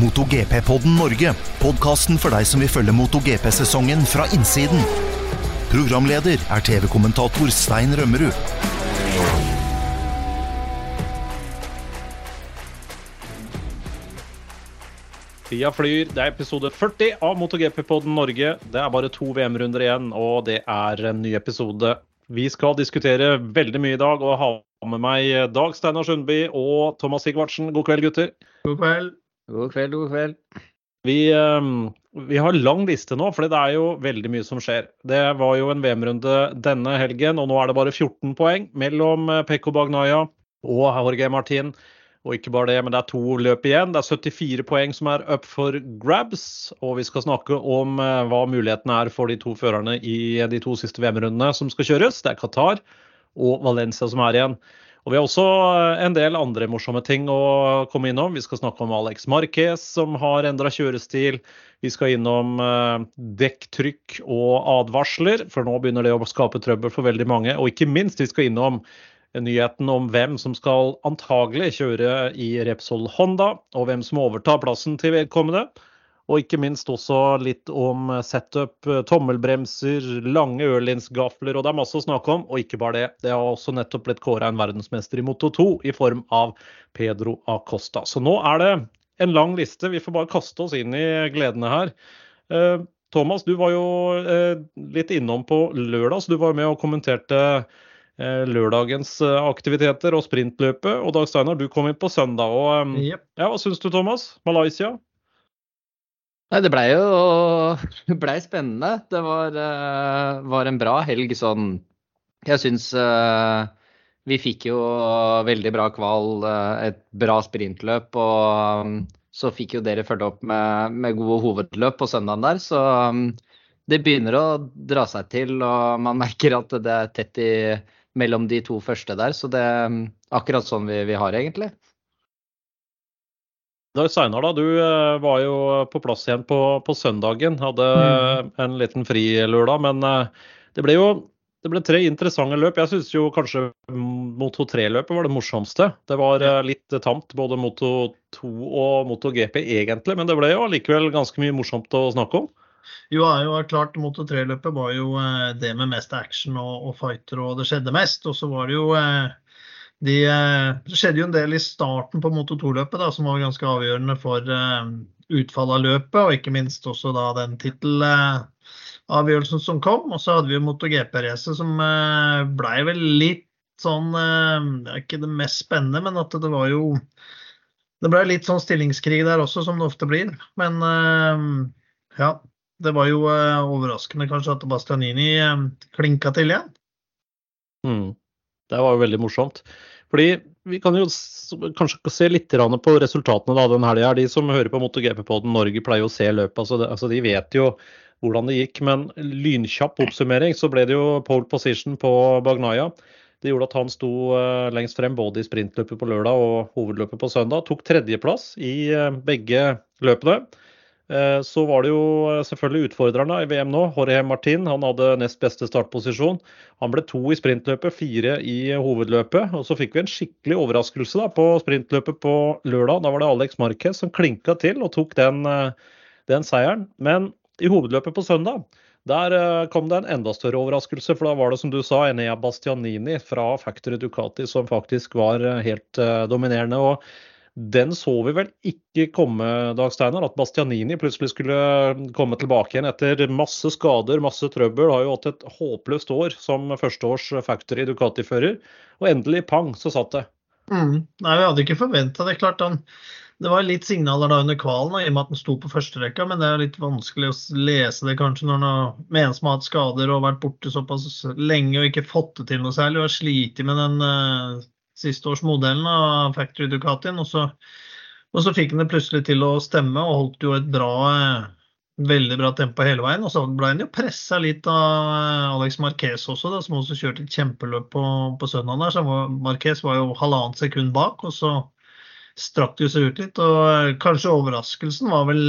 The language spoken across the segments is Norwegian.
MotoGP-podden Norge. Podkasten for deg som vil følge MotoGP-sesongen fra innsiden. Programleder er TV-kommentator Stein Rømmerud. Tida flyr. Det er episode 40 av MotoGP-podden Norge. Det er bare to VM-runder igjen, og det er en ny episode. Vi skal diskutere veldig mye i dag og ha med meg Dag Steinar Sundby og Thomas Sigvartsen. God kveld, gutter. God kveld. God kveld, god kveld. Vi, eh, vi har lang liste nå, for det er jo veldig mye som skjer. Det var jo en VM-runde denne helgen, og nå er det bare 14 poeng mellom eh, Pekko Bagnaya og Jorge Martin. Og ikke bare det, men det er to løp igjen. Det er 74 poeng som er up for grabs. Og vi skal snakke om eh, hva mulighetene er for de to førerne i de to siste VM-rundene som skal kjøres. Det er Qatar og Valencia som er igjen. Og Vi har også eh, en del andre morsomme ting å komme innom. Vi skal snakke om Alex Marquez som har endra kjørestil. Vi skal innom eh, dekktrykk og advarsler, for nå begynner det å skape trøbbel for veldig mange. Og ikke minst, vi skal innom nyheten om hvem som skal antagelig kjøre i Repsol Honda, og hvem som overtar plassen til vedkommende. Og ikke minst også litt om setup, tommelbremser, lange ørlinsgafler. Og det er masse å snakke om, og ikke bare det. Det har også nettopp blitt kåra en verdensmester i Moto 2 i form av Pedro Acosta. Så nå er det en lang liste. Vi får bare kaste oss inn i gledene her. Eh, Thomas, du var jo eh, litt innom på lørdag, så du var med og kommenterte Eh, lørdagens aktiviteter og sprintløpet. Og Dag Steinar, du kom inn på søndag. og Yep. ja, Hva syns du, Thomas? Malaysia? Nei, det blei jo det ble spennende. Det var, eh, var, en bra helg sånn Jeg syns vi fikk jo veldig bra kval, et bra sprintløp. Og så fikk jo dere følge opp med, med gode hovedløp på søndagen der. Så det begynner å dra seg til, og man merker at det er tett i mellom de to første der. Så det er akkurat sånn vi, vi har, egentlig. Da Seinar, da, du eh, var jo på plass igjen på, på søndagen. Hadde mm. en liten fri lørdag, Men eh, det ble jo det ble tre interessante løp. Jeg syns jo kanskje Moto 3-løpet var det morsomste. Det var. Eh, litt tamt, både Moto 2 og Moto GP egentlig, men det ble jo allikevel ganske mye morsomt å snakke om. Jo, er jo klart Moto 3-løpet var jo det med mest action og, og, fighter, og det skjedde mest. Og så var det jo eh, de, eh, Det skjedde jo en del i starten på Moto 2-løpet som var ganske avgjørende for utfallet av løpet, og ikke minst også da den tittelavgjørelsen som kom. Og så hadde vi jo Moto GP-racet som blei vel litt sånn Det er ikke det mest spennende, men at det var jo Det blei litt sånn stillingskrig der også, som det ofte blir. Men ja, det var jo eh, overraskende kanskje at Bastianini eh, klinka til igjen. Mm. Det var jo veldig morsomt. Fordi Vi kan jo kanskje se litt på resultatene da den helga. De som hører på MotoGP-poden Norge pleier å se løpet. Altså, altså, de vet jo hvordan det gikk. Men lynkjapp oppsummering så ble det jo pole position på Bagnaya. Det gjorde at han sto uh, lengst frem både i sprintløpet på lørdag og hovedløpet på søndag. Tok tredjeplass i uh, begge løpene. Eh, så var det jo eh, selvfølgelig utfordrerne i VM nå. Jorge Martin han hadde nest beste startposisjon. Han ble to i sprintløpet, fire i hovedløpet. Og så fikk vi en skikkelig overraskelse da, på sprintløpet på lørdag. Da var det Alex Marquez som klinka til og tok den, eh, den seieren. Men i hovedløpet på søndag der kom det en enda større overraskelse, for da var det som du sa, Enea Bastianini fra Factory Ducati som faktisk var helt dominerende. og den så vi vel ikke komme, Dag Steinar. at Bastianini plutselig skulle komme tilbake igjen etter masse skader, masse trøbbel. Har jo hatt et håpløst år som førsteårs Factory Ducati-fører. Og endelig, pang, så satt det. Mm. Nei, vi hadde ikke forventa det. Klart han det var litt signaler da under kvalen, i og med at han sto på førsterekka, men det er litt vanskelig å lese det kanskje når han med en som har hatt skader og vært borte såpass lenge og ikke fått det til noe særlig og har slitt med den uh, sisteårsmodellen av Factory Ducatien. Og så, og så fikk han det plutselig til å stemme og holdt jo et bra veldig bra tempo hele veien. Og så ble han jo pressa litt av eh, Alex Marquez også, da, som også kjørte et kjempeløp på, på søndag. der, så Marquez var jo halvannet sekund bak, og så strakk det seg ut litt. Og eh, kanskje overraskelsen var vel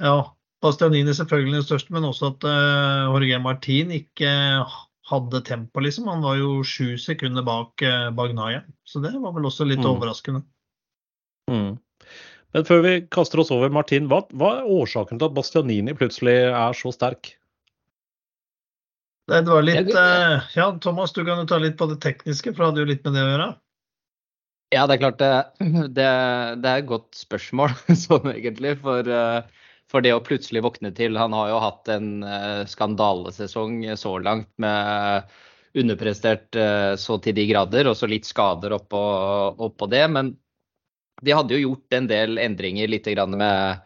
ja, Bastianini selvfølgelig den største, men også at uh, Jorge Martin ikke hadde tempo, liksom. Han var jo sju sekunder bak eh, Bagnaya. Så det var vel også litt mm. overraskende. Mm. Men før vi kaster oss over Martin, hva, hva er årsaken til at Bastianini plutselig er så sterk? Det var litt eh, Ja, Thomas, du kan jo ta litt på det tekniske, for det hadde jo litt med det å gjøre. Ja, det er klart det, det, det er et godt spørsmål, sånn egentlig. For, eh, for, det å plutselig våkne til Han har jo hatt en eh, skandalesesong så langt med underprestert så til de grader, og så litt skader oppå, oppå det. Men de hadde jo gjort en del endringer litt med,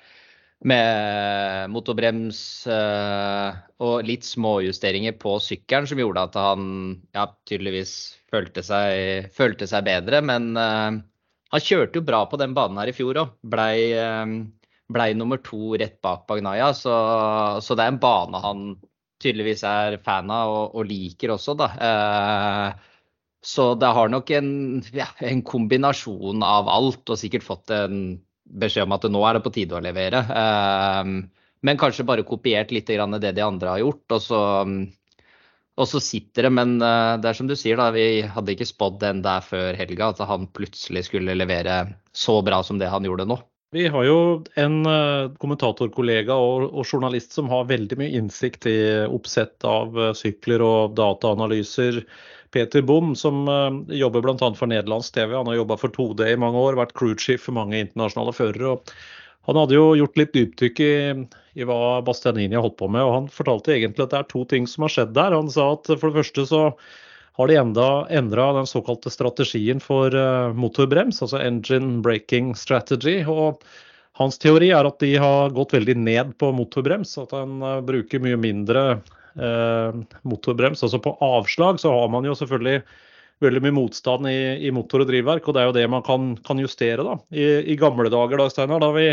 med motorbrems uh, og litt småjusteringer på sykkelen som gjorde at han ja, tydeligvis følte seg, følte seg bedre. Men han kjørte jo bra på den banen her i fjor òg. Blei, blei nummer to rett bak Bagnaya. Så, så, det er en bane han tydeligvis er fan av og, og liker også, da. Eh, så det har nok en, ja, en, kombinasjon av alt, og sikkert fått en beskjed om at nå er det på tide å levere. Eh, men kanskje bare kopiert litt det de andre har gjort. Og så, og så sitter det. Men uh, det er som du sier, da, vi hadde ikke spådd den der før helga, at han plutselig skulle levere så bra som det han gjorde nå. Vi har jo en uh, kommentatorkollega og, og, journalist som har veldig mye innsikt i oppsett av uh, sykler og dataanalyser. Peter Bom, som uh, jobber bl.a. for nederlandsk TV. Han har jobba for 2D i mange år, vært crewchief for mange internasjonale førere. og han hadde jo gjort litt dypdykk i, i, hva Bastianini har holdt på med, og han fortalte egentlig at det er to ting som har skjedd der. Han sa at for det første så har de enda endra den såkalte strategien for uh, motorbrems, altså engine braking strategy. og hans teori er at de har gått veldig ned på motorbrems, at han uh, bruker mye mindre Eh, motorbrems. Altså på avslag så har man jo selvfølgelig veldig mye motstand i, i motor og drivverk, og det er jo det man kan, kan justere. da. I, I, gamle dager da, Steinar, da vi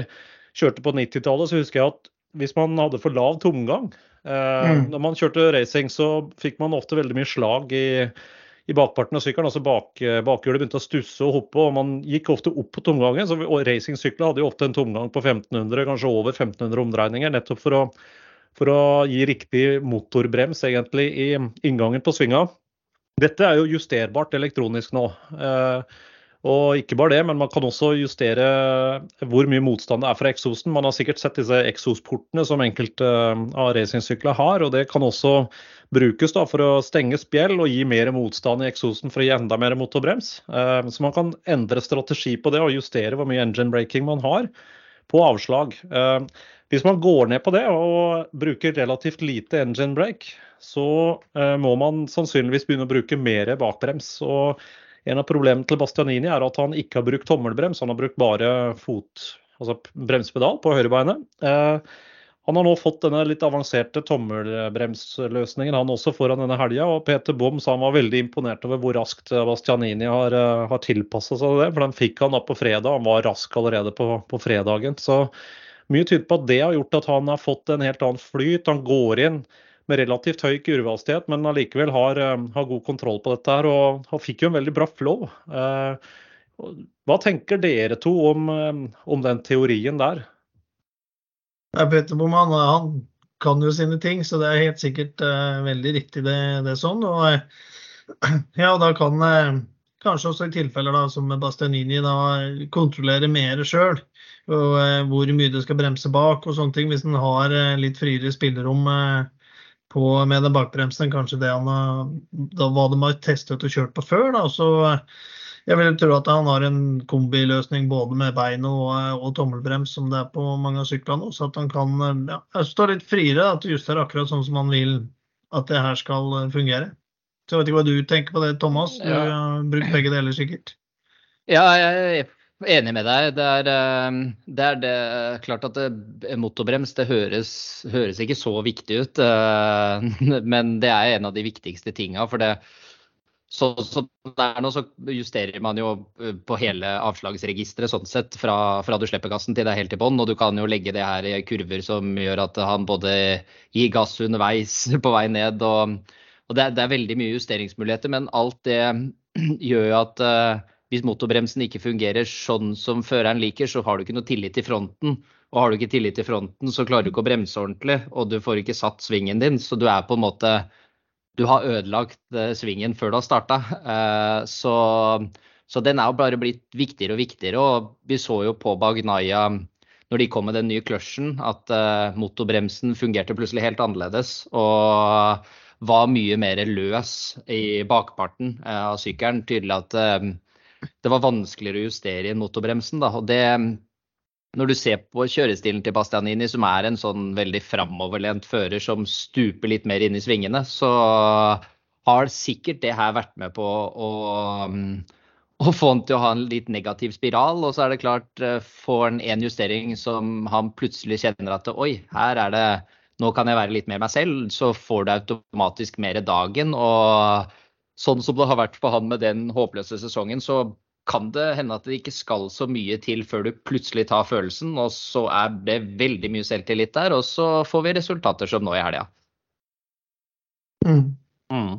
kjørte på 90-tallet, så husker jeg at hvis man hadde for lav tomgang eh, mm. Når man kjørte racing, så fikk man ofte veldig mye slag i, i bakparten av sykkelen. altså bak, Bakhjulet begynte å stusse og hoppe, og man gikk ofte opp på tomgangen. så Racingsykler hadde jo ofte en tomgang på 1500, kanskje over 1500 omdreininger, nettopp for å for å gi riktig motorbrems egentlig i inngangen på svinga. Dette er jo justerbart elektronisk nå. Eh, og ikke bare det, men man kan også justere hvor mye motstand det er fra eksosen. Man har sikkert sett disse eksosportene som enkelte eh, av racingsykler har. og Det kan også brukes for å stenge spjell og gi mer motstand i eksosen for å gi enda mer motorbrems. Eh, så man kan endre strategi på det og justere hvor mye engine braking man har på avslag. Hvis man går ned på det og bruker relativt lite engine brake, så eh, må man sannsynligvis begynne å bruke mer bakbrems. Og en av problemene til Bastianini er at han ikke har brukt tommelbrems, han har brukt bare fot, altså bremspedal på høyrebeinet. Eh, han har nå fått denne litt avanserte tommelbremsløsningen han også foran denne helga. Og Peter Bom sa han var veldig imponert over hvor raskt Bastianini har, eh, har tilpassa seg det. For den fikk han da på fredag, han var rask allerede på, på fredagen. Så mye tyder på at det har gjort at han har fått en helt annen flyt. Han går inn med relativt høy kurvehastighet, men allikevel har, eh, har, god kontroll på dette. her, og Han fikk jo en veldig bra flow. Eh, hva tenker dere to om, eh, om den teorien der? Peter Boman han kan jo sine ting, så det er helt sikkert uh, veldig riktig det, det sånn. Og ja, da kan uh, kanskje også i tilfeller da, som Bastianini da, kontrollere mer sjøl eh, hvor mye du skal bremse bak og sånne ting. Hvis en har litt friere spillerom eh, på, med den bakbremsen kanskje det han da, hva de har testet og kjørt på før. Da. Så jeg vil tro at han har en kombiløsning både med bein og, og, tommelbrems som det er på mange av syklene. Så at han kan ja, stå litt friere da, til å justere akkurat sånn som han vil at det her skal fungere. Så jeg vet ikke hva du tenker på det, Thomas. Du har brukt begge deler sikkert. Ja, jeg Enig med deg. Det er, ehm, det er det, klart at det, motorbrems det høres, høres, ikke så viktig ut, eh, men det er en av de viktigste tinga. For det, så, så der nå så justerer man jo eh, på hele avslagsregisteret sånn sett, fra, fra du slipper gassen til det er helt i bånn. Og du kan jo legge det her i kurver som gjør at han både gir gass underveis på vei ned. Og, og det, det, er, veldig mye justeringsmuligheter, men alt det gjør jo at hvis motorbremsen ikke fungerer sånn som føreren liker, så har du ikke noe tillit til fronten. Og har du ikke tillit til fronten, så klarer du ikke å bremse ordentlig, og du får ikke satt svingen din. Så du er på en måte Du har ødelagt eh, svingen før du har starta. Eh, så, Så den er jo bare blitt viktigere og viktigere. Og vi så jo på Bagnaya når de kom med den nye clutchen, at uh, motorbremsen fungerte plutselig helt annerledes. Og var mye mer løs i bakparten av sykkelen. Tydelig at det var vanskeligere å justere inn motorbremsen. Da. Og det, når du ser på kjørestilen til Bastianini, som er en sånn veldig framoverlent fører som stuper litt mer inn i svingene, så har sikkert det her vært med på å, å få han til å ha en litt negativ spiral. Og så er det klart, får han en justering som han plutselig kjenner at oi, her er det Nå kan jeg være litt mer meg selv. Så får du automatisk mer dagen. Og sånn som det har vært for han med den håpløse sesongen, så kan det hende at det ikke skal så mye til før du plutselig tar følelsen, og så er det veldig mye selvtillit der, og så får vi resultater som nå i helga. Mm. Mm.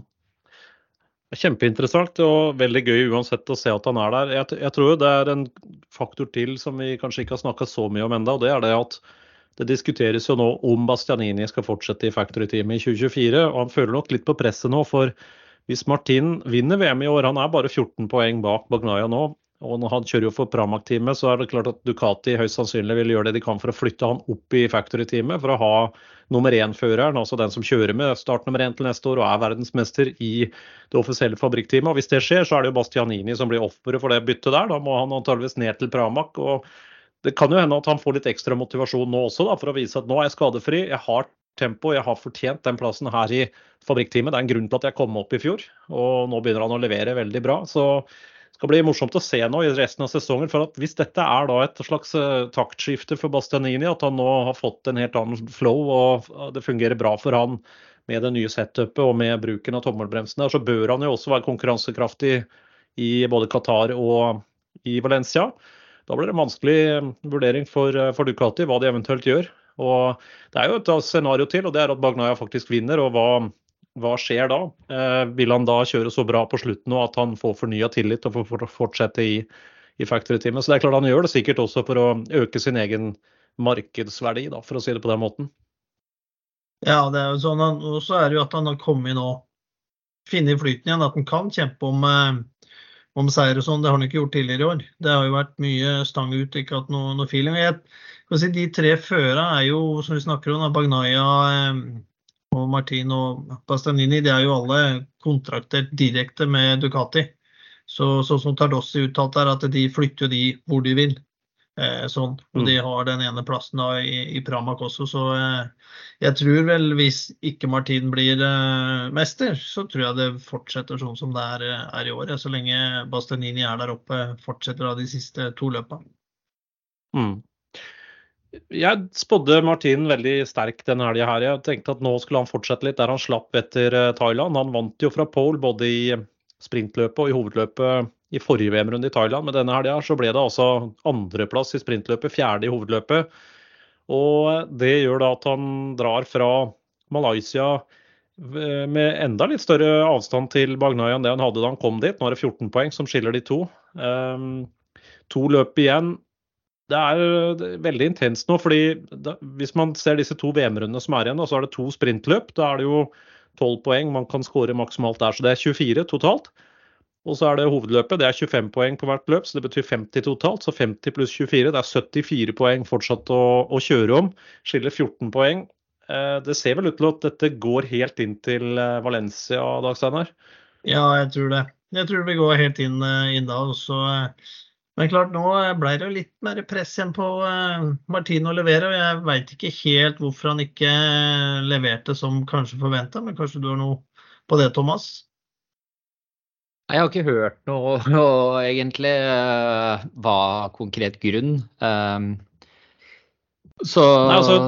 Kjempeinteressant og veldig gøy uansett å se at han er der. Jeg, jeg tror det er en faktor til som vi kanskje ikke har snakka så mye om enda, og det er det at det diskuteres jo nå om Bastianini skal fortsette i Factory-teamet i 2024. og Han føler nok litt på presset nå, for hvis Martin vinner VM i år, han er bare 14 poeng bak Bagnaya nå, og når han kjører jo for Pramac-teamet, så er det klart at Ducati høyst sannsynlig vil gjøre det de kan for å flytte han opp i Factory-teamet for å ha nummer én-føreren, altså den som kjører med start nummer én til neste år og er verdensmester i det offisielle fabrikkteamet. Og Hvis det skjer, så er det jo Bastianini som blir offeret for det byttet der. Da må han antageligvis ned til Pramac. og Det kan jo hende at han får litt ekstra motivasjon nå også, da, for å vise at nå er jeg skadefri. Jeg har tempo. Jeg har fortjent den plassen her i fabrikkteamet. Det er en grunn til at jeg kom opp i fjor, og nå begynner han å levere veldig bra. Så det skal bli morsomt å se nå i resten av sesongen. for Hvis dette er da et slags eh, taktskifte for Bastianini, at han nå har fått en helt annen flow og det fungerer bra for han med det nye setupet og med bruken av tommelbremsen der, så bør han jo også være konkurransekraftig i både Qatar og i Valencia. Da blir det en vanskelig vurdering for, eh, for Ducati hva de eventuelt gjør. Og Det er jo et scenario til, og det er at Bagnaya faktisk vinner. og hva, hva skjer da? Eh, vil han da kjøre så bra på slutten nå at han får fornya tillit og får fortsette i, i factory-teamet? Så det er klart Han gjør det sikkert også for å øke sin egen markedsverdi, da, for å si det på den måten. Ja, det er jo sånn. Og så er det jo at han har kommet nå, funnet flyten igjen. At han kan kjempe om, eh, om seier og sånn. Det har han ikke gjort tidligere i år. Det har jo vært mye stang ut, ikke hatt noe, noe feeling. Jeg, Si, de tre føra er jo, som vi snakker om, Bagnaya og Martin og Bastanini, de er jo alle kontraktert direkte med Ducati. Så, sånn som Tardossi uttalte her, at de flytter de hvor de vil. Eh, sånn. Og mm. de har den ene plassen da i, i Pramac også. Så eh, jeg tror vel hvis ikke Martin blir eh, mester, så tror jeg det fortsetter sånn som det er, er i år. Så lenge Bastanini er der oppe, fortsetter da de siste to løpa. Mm. Jeg spådde Martin veldig sterk denne helga her. Jeg tenkte at nå skulle han fortsette litt der han slapp etter eh, Thailand. Han vant jo fra pole både i sprintløpet og i hovedløpet i forrige VM-runde i Thailand. Men denne helga så ble det altså andreplass i sprintløpet, fjerde i hovedløpet. Og det gjør da at han drar fra Malaysia eh, med enda litt større avstand til Bagnai enn det han hadde da han kom dit. Nå er det 14 poeng som skiller de to. Um, to løp igjen det er veldig intenst nå. fordi da, Hvis man ser disse to VM-rundene som er igjen, så er det to sprintløp. Da er det jo 12 poeng man kan skåre maksimalt der. Så det er 24 totalt. Og så er det hovedløpet. Det er 25 poeng på hvert løp, så det betyr 50 totalt. Så 50 pluss 24, det er 74 poeng fortsatt å, å kjøre om. Skiller 14 poeng. Eh, det ser vel ut til at dette går helt inn til eh, Valencia, Dag Steinar? Ja, jeg tror det. Jeg tror vi går helt inn, eh, inn da. Og så men klart, nå ble det jo litt mer press igjen på eh, Martino å levere. og Jeg veit ikke helt hvorfor han ikke leverte som kanskje forventa, men kanskje du har noe på det, Thomas? Jeg har ikke hørt noe og egentlig hva konkret grunn. Um, så Nei, altså,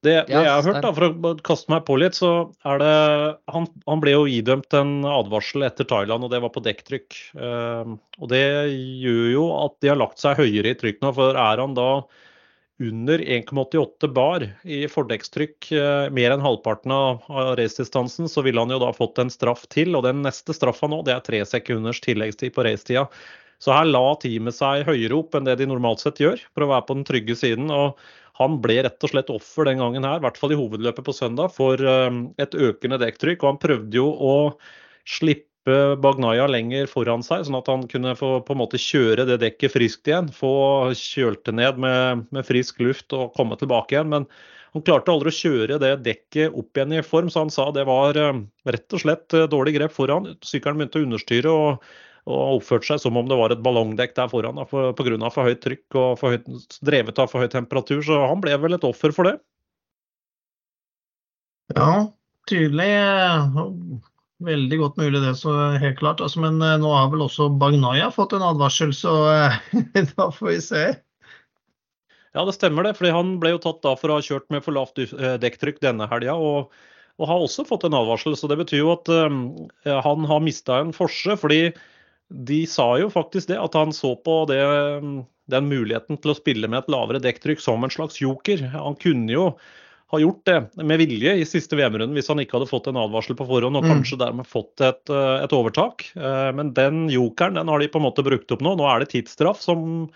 det, det jeg har hørt, da, for å kaste meg på litt, så er det Han, han ble jo idømt en advarsel etter Thailand, og det var på dekktrykk. Uh, og det gjør jo at de har lagt seg høyere i trykk nå, for er han da under 1,88 bar i fordekkstrykk, uh, mer enn halvparten av, av racedistansen, så ville han jo da fått en straff til. Og den neste straffa nå, det er tre sekunders tilleggstid på racetida. Så her la teamet seg høyere opp enn det de normalt sett gjør, for å være på den trygge siden. og han ble rett og slett offer den gangen her, i hvert fall i hovedløpet på søndag, for um, et økende dekktrykk. Og han prøvde jo å slippe Bagnaya lenger foran seg, sånn at han kunne få på en måte kjøre det dekket friskt igjen. Få kjølt det ned med, med frisk luft og komme tilbake igjen. Men han klarte aldri å kjøre det dekket opp igjen i form, så han sa det var eh, rett og slett eh, dårlig grep foran. Sykkelen begynte å understyre og, og oppførte seg som om det var et ballongdekk der foran pga. For, på grunn av for høyt trykk og for høyt, drevet av for høy temperatur. Så han ble vel et offer for det. Ja, tydelig. Veldig godt mulig det, så helt klart. Altså, men eh, nå har vel også Bagnaya fått en advarsel, så eh, da får vi se. Ja, det stemmer det. fordi Han ble jo tatt da for å ha kjørt med for lavt eh, dekktrykk denne helga. Og, og, har også fått en advarsel. så Det betyr jo at um, han har mista en forse. fordi de sa jo faktisk det, at han så på det, den muligheten til å spille med et lavere dekktrykk som en slags joker. Han kunne jo ha gjort det med vilje i siste VM-runden hvis han ikke hadde fått en advarsel på forhånd og mm. kanskje dermed fått et, eh, et, overtak. Eh, men den jokeren den har de på en måte brukt opp nå. Nå er det tidsstraff som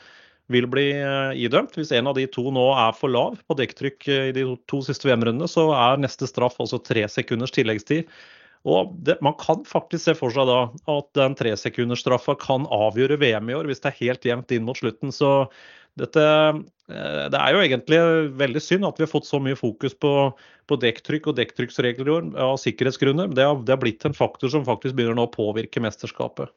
vil bli eh, idømt. Hvis en av de to nå er for lav på dekktrykk i de to siste VM-rundene, så er neste straff altså tre sekunders tilleggstid. Og det, Man kan faktisk se for seg da at den tresekundersstraffa kan avgjøre VM i år, hvis det er helt jevnt inn mot slutten. Så dette, eh, det er jo egentlig veldig synd at vi har fått så mye fokus på, på dekktrykk og dekktrykksregler i år av sikkerhetsgrunner. Det har, det har, blitt en faktor som faktisk begynner nå å påvirke mesterskapet.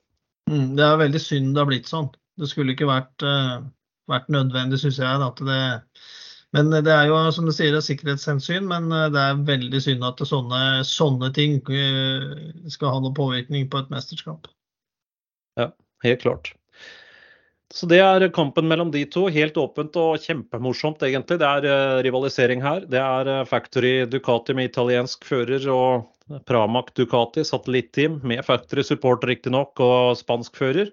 Mm, det er veldig synd det har blitt sånn. Det skulle ikke vært, uh, vært nødvendig, syns jeg. At det, men det er jo som du sier, er sikkerhetshensyn, men eh, det er veldig synd at sånne, sånne ting skal ha noen påvirkning på et mesterskap. Ja, helt klart. Så det er kampen mellom de to. Helt åpent og kjempemorsomt, egentlig. Det er rivalisering her. Det er Factory Ducati med italiensk fører og Pramac Ducati satellitteam med Factory support riktignok og spansk fører.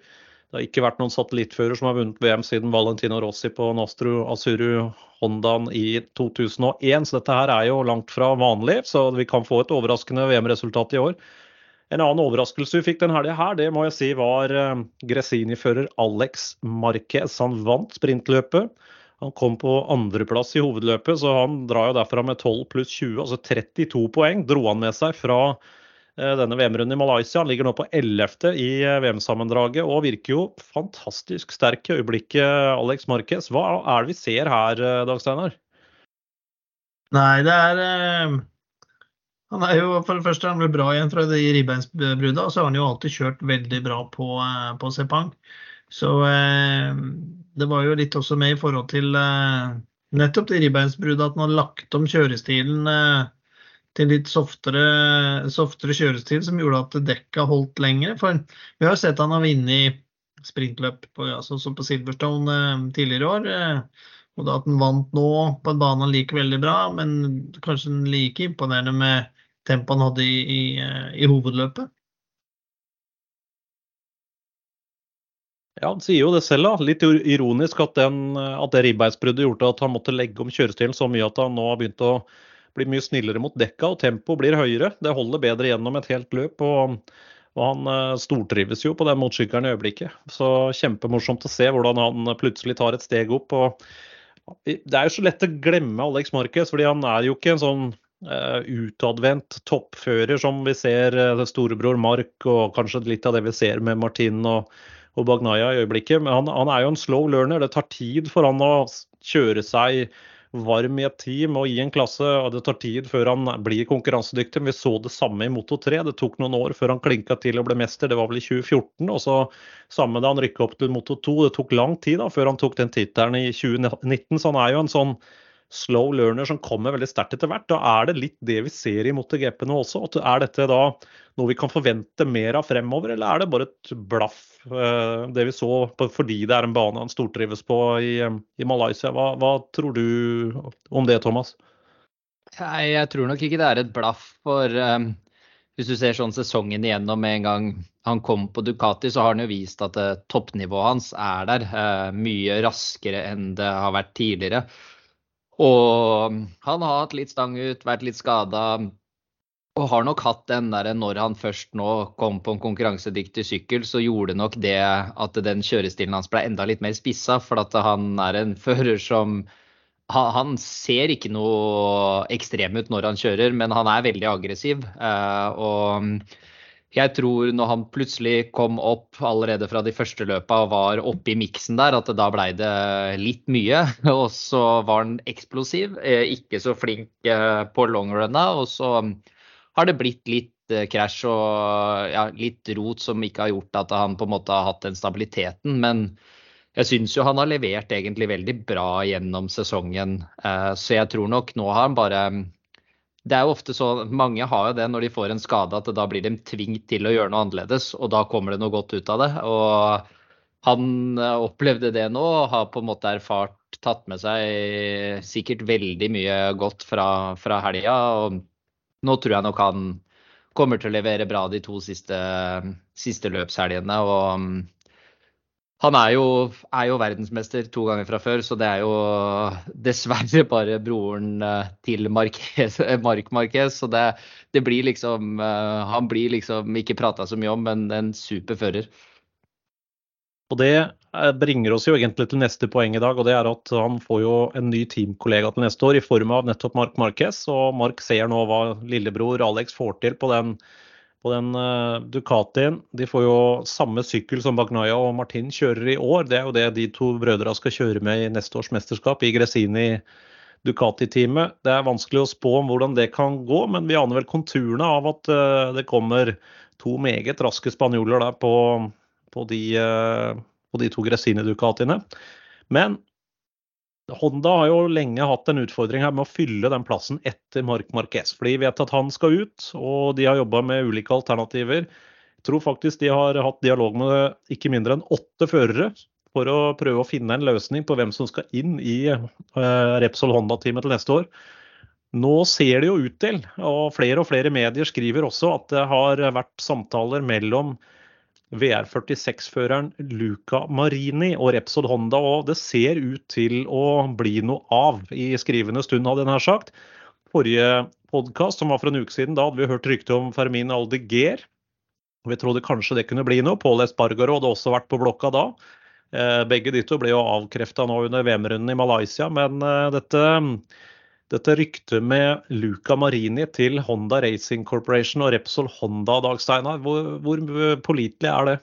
Det har ikke vært noen satellittfører som har vunnet VM siden Valentino Rossi på Nostro Asuru Hondaen i 2001, så dette her er jo langt fra vanlig. Så vi kan få et overraskende VM-resultat i år. En annen overraskelse vi fikk den helga her, det må jeg si var eh, Gresini-fører Alex Marquez. Han vant sprintløpet. Han kom på andreplass i hovedløpet, så han drar jo derfra med 12 pluss 20, altså 32 poeng. Dro han med seg fra denne VM-runden i Malaysia. Han ligger nå på 11. i eh, VM-sammendraget og virker jo fantastisk sterk i øyeblikket, Alex Marquez. Hva er det vi ser her, Dag Steinar? Nei, det er han er jo for det første han ble bra igjen fra de ribbeinsbrudda, og så har han jo alltid kjørt veldig bra på, eh, på Sepang. Så eh, det var jo litt også med i forhold til eh, nettopp de ribbeinsbrudda at han har lagt om kjørestilen eh, til litt softere, softere, kjørestil, som gjorde at dekka holdt lengre. For vi har sett han har vunnet sprintløp på, altså, på Silverstone eh, tidligere i år. Eh, og da at han vant nå på en bane han liker veldig bra, men kanskje like imponerende med tempoet han hadde i, i, eh, i, hovedløpet. Ja, Han sier jo det selv. da, Litt ironisk at, den, at det ribbeinsbruddet gjorde at han måtte legge om kjørestilen så mye at han nå har begynt å bli mye snillere mot dekka, og tempoet blir høyere. Det holder bedre gjennom et helt løp. og, og Han eh, stortrives jo på den motorsykkelen i øyeblikket. Så Kjempemorsomt å se hvordan han plutselig tar et steg opp. og Det er jo så lett å glemme Alex Marquez, fordi han er jo ikke en sånn Uh, utadvendt toppfører som vi ser uh, storebror Mark og kanskje litt av det vi ser med Martin og, og Bagnaya i øyeblikket. Men han, han, er jo en slow learner. Det tar tid for han å kjøre seg varm i et team og i en klasse. og Det tar tid før han blir konkurransedyktig. Men Vi så det samme i Moto 3. Det tok noen år før han klinka til og ble mester. Det var vel i 2014. Og så samme da han rykka opp til Moto 2. Det tok lang tid da, før han tok den tittelen i 2019. Så han er jo en sånn slow learner som kommer veldig sterkt etter hvert. Da er det litt det vi ser i MotoGP nå også. Er dette da noe vi kan forvente mer av fremover, eller er det bare et blaff, eh, det vi så fordi det er en bane han stortrives på i, i Malaysia? Hva, hva, tror du om det, Thomas? Nei, jeg tror nok ikke det er et blaff. For um, hvis du ser sånn sesongen igjennom med en gang han kom på Ducati, så har han jo vist at toppnivået hans er der. Mye raskere enn det har vært tidligere. Og han har hatt litt stang ut, vært litt skada. Og har nok hatt den der når han først nå kom på en konkurransedyktig sykkel, så gjorde nok det at den kjørestilen hans ble enda litt mer spissa. For at han er en fører som Han ser ikke noe ekstrem ut når han kjører, men han er veldig aggressiv. Eh, og jeg tror når han plutselig kom opp allerede fra de første løpa og var oppe i miksen der, at da blei det litt mye. Og så var han eksplosiv, eh, ikke så flink eh, på longrunna. Og så har det blitt litt eh, krasj og ja, litt rot som ikke har gjort at han på en måte har hatt den stabiliteten. Men jeg syns jo han har levert egentlig veldig bra gjennom sesongen. Så jeg tror nok nå har han bare det er jo ofte så, Mange har jo det når de får en skade, at da blir de tvingt til å gjøre noe annerledes. Og da kommer det noe godt ut av det. Og han eh, opplevde det nå og har på en måte erfart, tatt med seg sikkert veldig mye godt fra, fra helga. Og nå tror jeg nok han kommer til å levere bra de to siste, siste løpshelgene. Og han er jo, er jo, verdensmester to ganger fra før, så det er jo dessverre bare broren eh, til Marquez, Mark Marquez. Så det, det, blir liksom eh, Han blir liksom ikke prata så mye om, men en super fører. Og Det eh, bringer oss jo egentlig til neste poeng i dag, og det er at han får jo en ny teamkollega til neste år i form av nettopp Mark Marquez. Og Mark ser nå hva lillebror Alex får til på den på den uh, Ducatien. De får jo samme sykkel som Bagnaya og Martin kjører i år. Det er jo det de to brødrene skal kjøre med i neste års mesterskap, i Gresini Ducati-teamet. Det er vanskelig å spå om hvordan det kan gå, men vi aner vel konturene av at uh, det kommer to meget raske spanjoler der på, på, de, uh, på de to Gresini Ducatiene. Men Honda har jo lenge hatt en utfordring her med å fylle den plassen etter Mark Marquez. For de vet at han skal ut, og de har jobba med ulike alternativer. Jeg tror faktisk de har hatt dialog med ikke mindre enn åtte førere for å prøve å finne en løsning på hvem som skal inn i uh, Repsol Honda-teamet til neste år. Nå ser det jo ut til, og flere og flere medier skriver også, at det har vært samtaler mellom VR46-føreren Luca Marini og Repsol Honda. Og det ser ut til å bli noe av i skrivende stund, hadde jeg nær sagt. Forrige podkast, som var for en uke siden, da hadde vi hørt rykte om Fermin Aldeguer. Vi trodde kanskje det kunne bli noe. Pål Espargaro hadde også vært på blokka da. Eh, begge de to ble jo avkrefta nå under VM-runden i Malaysia, men eh, dette dette ryktet med Luca Marini til Honda Racing Corporation og Repsol Honda, Dag Steinar, hvor, hvor pålitelig er det?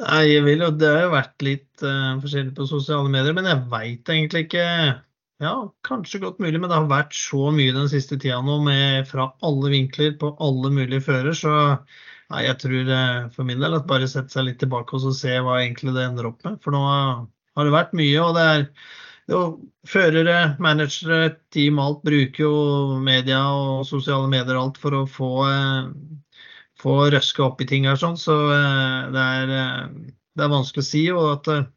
Nei, jeg vil jo, Det har jo vært litt uh, forskjellig på sosiale medier, men jeg veit egentlig ikke. Ja, kanskje godt mulig, men det har vært så mye den siste tida nå med, fra alle vinkler på alle mulige fører. Så nei, jeg tror uh, for min del at bare sette seg litt tilbake og se hva egentlig det ender opp med. For nå har det vært mye, og det er førere, managere, team, alt bruker jo media og sosiale medier alt for å få, eh, få røske opp i ting her sånn. Så eh, det er, eh, det er vanskelig å si. og at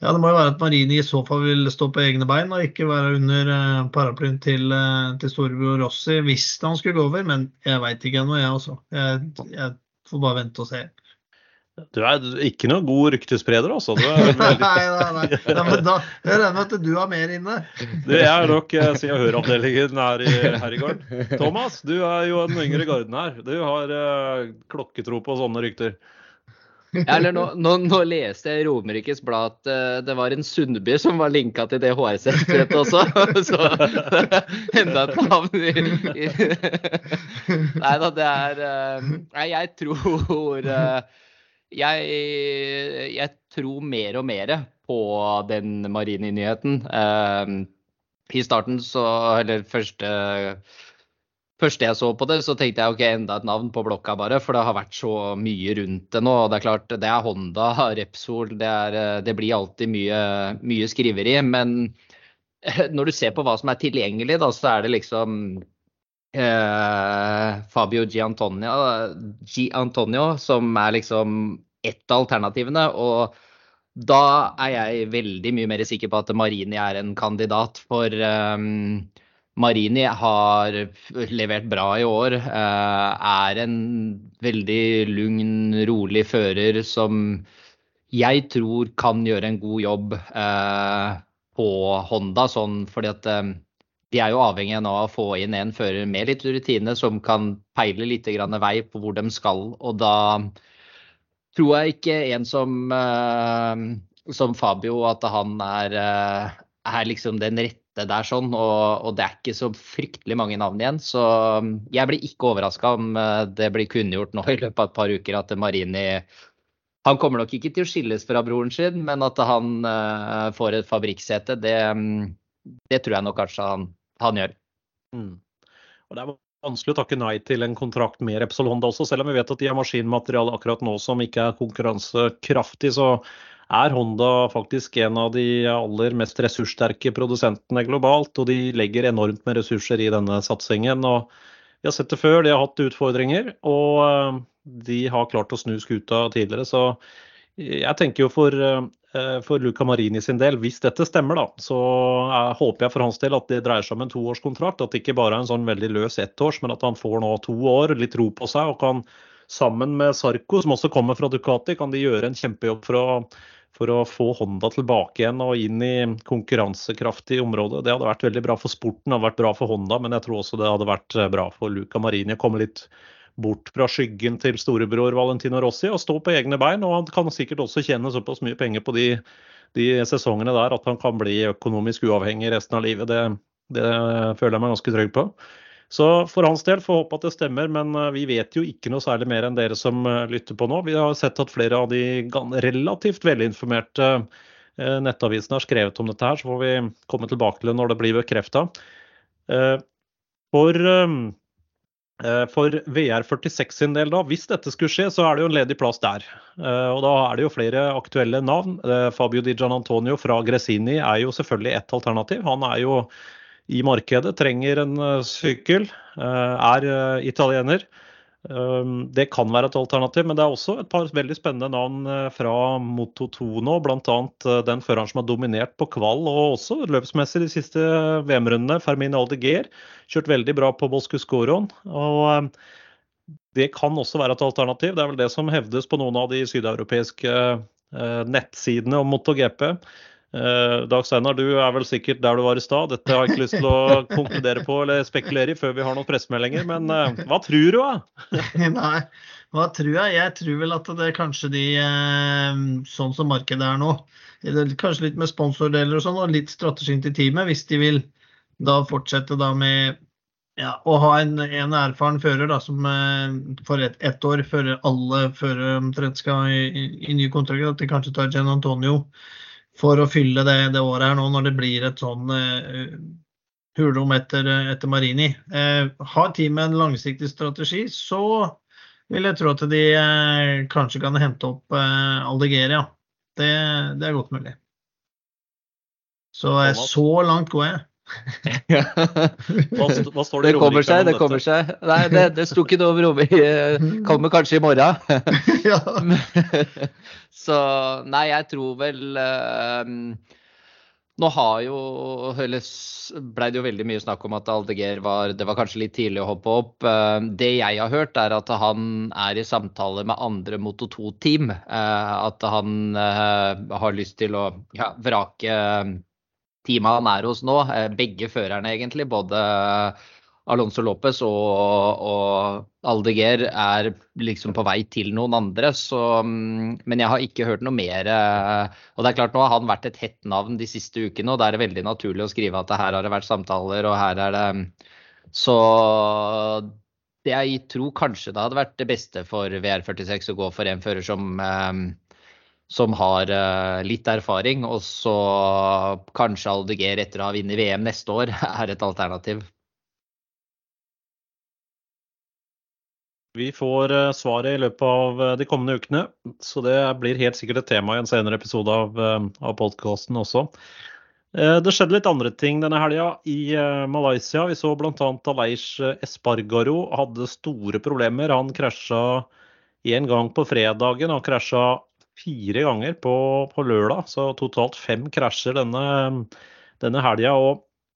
ja, Det må jo være at Marini i så fall vil stå på egne bein og ikke være under paraplyen til, til storebror Rossi hvis han skulle gå over. Men jeg veit ikke ennå, jeg også. Jeg, jeg, får bare vente og se. Du er ikke noen god ryktespreder, altså. Veldig... nei, nei, nei. Ja, men da, jeg regner med at du har mer inne. Du, jeg er nok siden Se og Hør-avdelingen her, her, i gården. Thomas, du er jo den yngre garden her. Du har uh, klokketro på sånne rykter. Ja, eller nå, nå, nå, leste jeg i Romerikes Blad at uh, det var en Sundby som var linka til det HRZ-et også. Så enda et navn i, i Nei da, det er uh, Nei, jeg tror uh, jeg, jeg, tror mer og mer på den Marini-nyheten. Uh, I starten så Eller første, første jeg så på det, så tenkte jeg ok, enda et navn på blokka, bare. For det har vært så mye rundt det nå. Det er klart, det er Honda, Repsol. Det, er, det blir alltid mye, mye skriveri. Men når du ser på hva som er tilgjengelig, da, så er det liksom eh, Fabio Giantonio, Antonio, som er liksom ett av alternativene. Og da er jeg veldig mye mer sikker på at Marini er en kandidat. For um, Marini har levert bra i år. Uh, er en veldig lugn, rolig fører som jeg tror kan gjøre en god jobb uh, på Honda. Sånn fordi at de er jo avhengig av å få inn en fører med litt rutine som kan peile litt vei på hvor de skal. Og da tror jeg ikke en som, uh, som Fabio at han er, uh, er liksom den rette der sånn, og, og, det er ikke så fryktelig mange navn igjen. Så um, jeg blir ikke overraska om uh, det blir kunngjort nå i løpet av et par uker at Marini han kommer nok ikke til å skilles fra broren sin, men at han får et fabrikksete, det, um, det, tror jeg nok kanskje han, han gjør. Mm. Og det er vanskelig å takke nei til en kontrakt med Repsol Honda også, selv om vi vet at de har maskinmateriale akkurat nå som ikke er konkurransekraftig. så er Honda faktisk en av de aller mest ressurssterke produsentene globalt. Og de legger enormt med ressurser i denne satsingen. og Vi har sett det før, de har hatt utfordringer. Og eh, de har klart å snu skuta tidligere. Så jeg tenker jo for, eh, for Luca Marini sin del, hvis dette stemmer, da, så jeg, håper jeg for hans del at det dreier seg om en toårskontrakt. At det ikke bare er en sånn veldig løs ettårs, men at han får nå to år, litt ro på seg og kan sammen med Sarko, som også kommer fra Ducati, kan de gjøre en kjempejobb for å for å få Honda tilbake igjen og inn i konkurransekraftig område. Det hadde vært veldig bra for sporten, det hadde vært bra for Honda, men jeg tror også det hadde vært eh, bra for Luca Marini å komme litt bort fra skyggen til storebror Valentino Rossi og stå på egne bein. Og han kan sikkert også tjene såpass mye penger på de, de sesongene der at han kan bli økonomisk uavhengig resten av livet. Det, det føler jeg meg ganske trygg på. Så for hans del får håpe at det stemmer, men eh, vi vet jo ikke noe særlig mer enn dere som eh, lytter på nå. Vi har sett at flere av de relativt velinformerte eh, nettavisene har skrevet om dette her, så får vi komme tilbake til det når det blir bekrefta. For, for VR46 sin del, da, hvis dette skulle skje, så er det jo en ledig plass der. Og da er det jo flere aktuelle navn. Fabio Di Gian Antonio fra Gresini er jo selvfølgelig ett alternativ. Han er jo i markedet, trenger en eh, sykkel, eh, er eh, italiener. Det kan være et alternativ, men det er også et par veldig spennende navn fra Moto2 nå. Bl.a. den føreren som har dominert på kvall og også løpsmessig de siste VM-rundene, Fermin Aldeguer. Kjørt veldig bra på Boscuscoron. Og det kan også være et alternativ. Det er vel det som hevdes på noen av de sydeuropeiske nettsidene om MotoGP. Uh, Dag Steinar, du er vel sikkert der du var i stad. Dette har jeg ikke lyst til å konkludere på eller spekulere i før vi har noen pressemeldinger, men uh, hva tror du, da? Nei, hva tror jeg? Jeg tror vel at det er kanskje de uh, Sånn som markedet er nå, kanskje litt med sponsordeler og sånn, og litt strategien til teamet, hvis de vil da fortsette da med ja, å ha en, en erfaren fører da, som for ett et år fører alle førere omtrent skal i, i, i ny kontrakt, at de kanskje tar Jen Antonio for å fylle det, det, året her nå, når det blir et sånn uh, hulrom etter, etter, Marini. Uh, har teamet en langsiktig strategi, så vil jeg tro at de uh, kanskje kan hente opp uh, Aldegeria. Det, det, er godt mulig. Så, så langt går jeg. Hva, hva, står det, det kommer seg, det kommer seg. Nei, det, det sto ikke noe om Romer. Kommer kanskje i morgen. Så nei, jeg tror vel um, Nå har jo eller ble det jo veldig mye snakk om at Aldeger var Det var kanskje litt tidlig å hoppe opp. Uh, det jeg har hørt, er at han er i samtale med andre Moto 2-team. Uh, eh, at han har lyst til å ja, vrake teamet han er hos nå, eh, begge førerne egentlig, både Alonso Lopez og, og Aldeger er liksom på vei til noen andre. Så, mm, men jeg har ikke hørt noe mer. Eh, og det er klart Nå har han vært et hett navn de siste ukene, og da er det veldig naturlig å skrive at her har det vært samtaler, og her er det Så jeg tror kanskje det hadde vært det beste for VR46 å gå for en fører som eh, som har uh, litt erfaring, og så kanskje Aldeger etter å ha vunnet VM neste år er et alternativ. Vi får uh, svaret i løpet av uh, de kommende ukene, så det blir helt sikkert et tema i en senere episode av, av podkasten også. Det skjedde litt andre ting denne helga i Malaysia. Vi så bl.a. Aleish Espargaro hadde store problemer. Han krasja én gang på fredagen. Han krasja fire ganger på, på lørdag, så totalt fem krasjer denne, denne helga.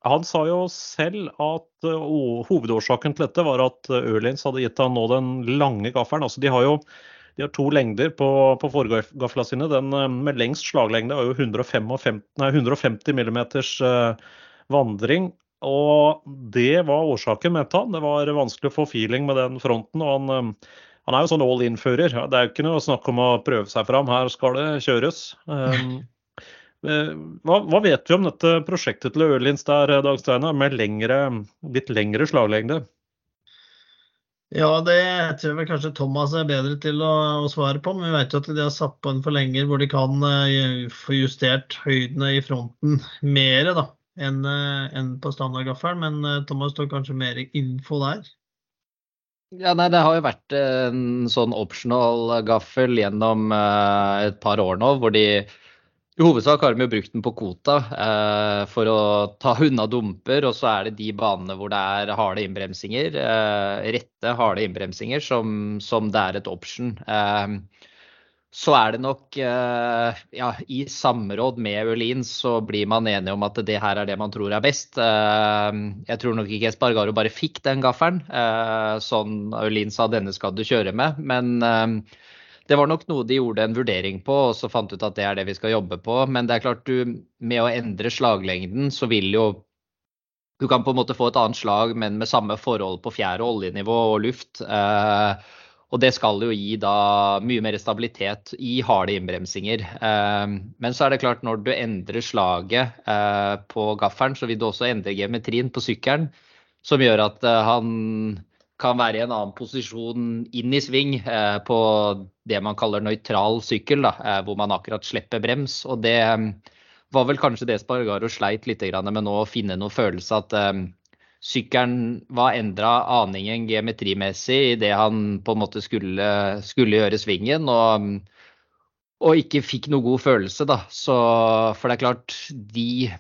Han sa jo selv at uh, hovedårsaken til dette var at Ørlins hadde gitt han nå den lange gaffelen. Altså, de har jo de har to lengder på, på forgafla sine. Den med lengst slaglengde er jo 155, nei, 150 mm uh, vandring. Og det var årsaken, mente han. Det var vanskelig å få feeling med den fronten. og han han er jo sånn all in-fører. Det er jo ikke noe snakk om å prøve seg fram. Her skal det kjøres. Um, Hva, hva, vet vi om dette prosjektet til Ørlins der, Dag Steinar, med lengre, litt lengre slaglengde? Ja, det tror jeg vel kanskje Thomas er bedre til å, å svare på. Men vi vet jo at de har satt på en forlenger hvor de kan uh, få justert høydene i fronten mer enn uh, en på standardgaffelen. Men uh, Thomas står kanskje mer info der? Ja, nei, Det har jo vært en sånn optional gaffel gjennom et par år nå, hvor de i hovedsak har de jo brukt den på Kota eh, for å ta unna dumper. Og så er det de banene hvor det er harde innbremsinger, eh, rette harde innbremsinger, som, som, det er et option. Eh, så er det nok eh, ja, i samråd med Ørlin så blir man enige om at det her er det man tror er best. Eh, jeg tror nok ikke Espargaro bare fikk den gaffelen. Eh, sånn Ørlin sa denne skal du kjøre med. Men det var nok noe de gjorde en vurdering på, og så fant ut at det er det vi skal jobbe på. Men det er klart, du, med å endre slaglengden, så vil jo Du kan på en måte få et annet slag, men med samme forhold på fjær- og oljenivå og luft. Og det skal jo gi da mye mer stabilitet i harde innbremsinger. Eh, men så er det klart, når du endrer slaget eh, på gaffelen, så vil du også endre geometrien på sykkelen. Som gjør at eh, han kan være i en annen posisjon inn i sving på det man kaller nøytral sykkel, da, hvor man akkurat slipper brems. Og det var vel kanskje det Spargaro sleit litt med nå, å finne noe følelse at sykkelen var endra aningen geometrimessig idet han på en måte skulle, skulle gjøre svingen. og og ikke fikk noe god følelse, da. Så, for det er klart, de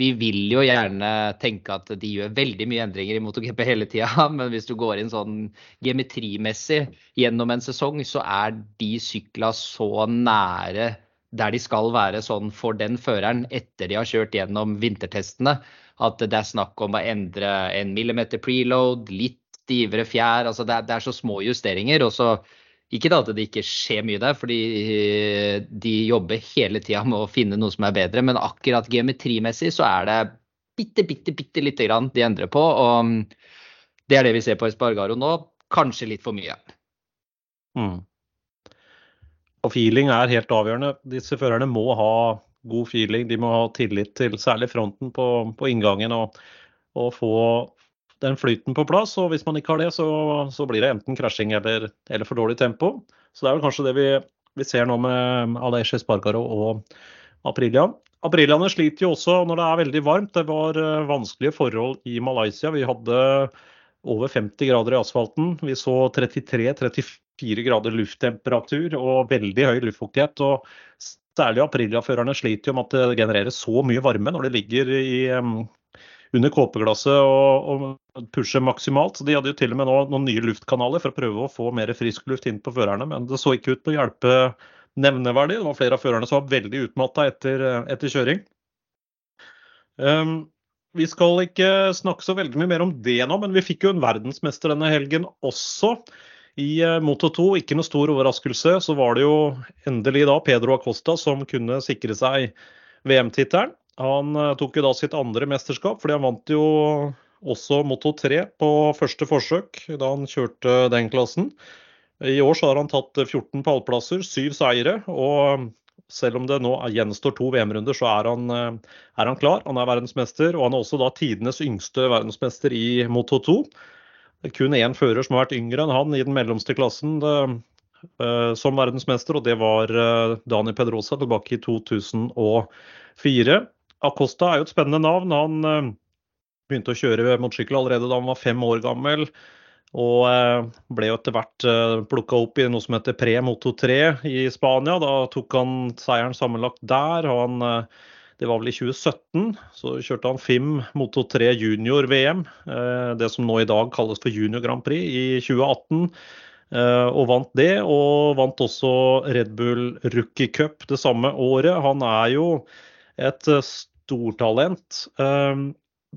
vi vil jo gjerne tenke at de gjør veldig mye endringer i MotoGP hele tida, men hvis du går inn sånn geometrimessig gjennom en sesong, så er de sykla så nære der de skal være sånn for den føreren etter de har kjørt gjennom vintertestene, at det er snakk om å endre en millimeter preload, litt stivere fjær. altså det er, det er så små justeringer. og så ikke da at det ikke skjer mye der, fordi eh, de jobber hele tida med å finne noe som er bedre, men akkurat geometrimessig så er det bitte, bitte, bitte lite grann de endrer på. Og mm, det er det vi ser på Espargaro nå. Kanskje litt for mye. Mm. Og feeling er helt avgjørende. Disse førerne må ha god feeling. De må ha tillit til særlig fronten på, på inngangen og, og få, den flyten på plass. Og hvis man ikke har det, så, så blir det enten krasjing eller, eller, for dårlig tempo. Så det er vel kanskje det vi, vi ser nå med Aleix Espargaro og Aprilia. Apriliaene sliter jo også når det er veldig varmt. Det var uh, vanskelige forhold i Malaysia. Vi hadde over 50 grader i asfalten. Vi så 33-34 grader lufttemperatur og veldig høy luftfuktighet. og Særlig Aprilia-førerne sliter jo med at det genererer så mye varme når de ligger i, under kåpeglasset og, og pusher maksimalt. Så de hadde jo til og med nå noen nye luftkanaler for å prøve å få mer frisk luft inn på førerne, men det så ikke ut til å hjelpe nevneverdig. Det var flere av førerne som var veldig utmatta etter, etter, kjøring. Um, vi skal ikke snakke så veldig mye mer om det nå, men vi fikk jo en verdensmester denne helgen også. I uh, Moto 2, ikke noe stor overraskelse, så var det jo endelig da Pedro Acosta som kunne sikre seg VM-tittelen. Han eh, tok jo da sitt andre mesterskap, fordi han vant jo også Moto 3 på første forsøk da han kjørte den klassen. I år så har han tatt 14 pallplasser, syv seire. Og selv om det nå gjenstår to VM-runder, så er han, eh, er han, klar. Han er verdensmester, og han er også da tidenes yngste verdensmester i Moto 2. Det er kun én fører som har vært yngre enn han i den mellomste klassen det, uh, som verdensmester, og det var uh, Dani Pedrosa tilbake i 2004. Acosta er jo et spennende navn. Han eh, begynte å kjøre motorsykkel allerede da han var fem år gammel. Og ble jo etter hvert plukka opp i noe som heter Pre Moto 3 i Spania. Da tok han seieren sammenlagt der. og han, Det var vel i 2017. Så kjørte han FIM Moto 3 junior-VM. Det som nå i dag kalles for Junior Grand Prix i 2018. Og vant det, og vant også Red Bull Rookie Cup det samme året. Han er jo et stortalent. Ehm,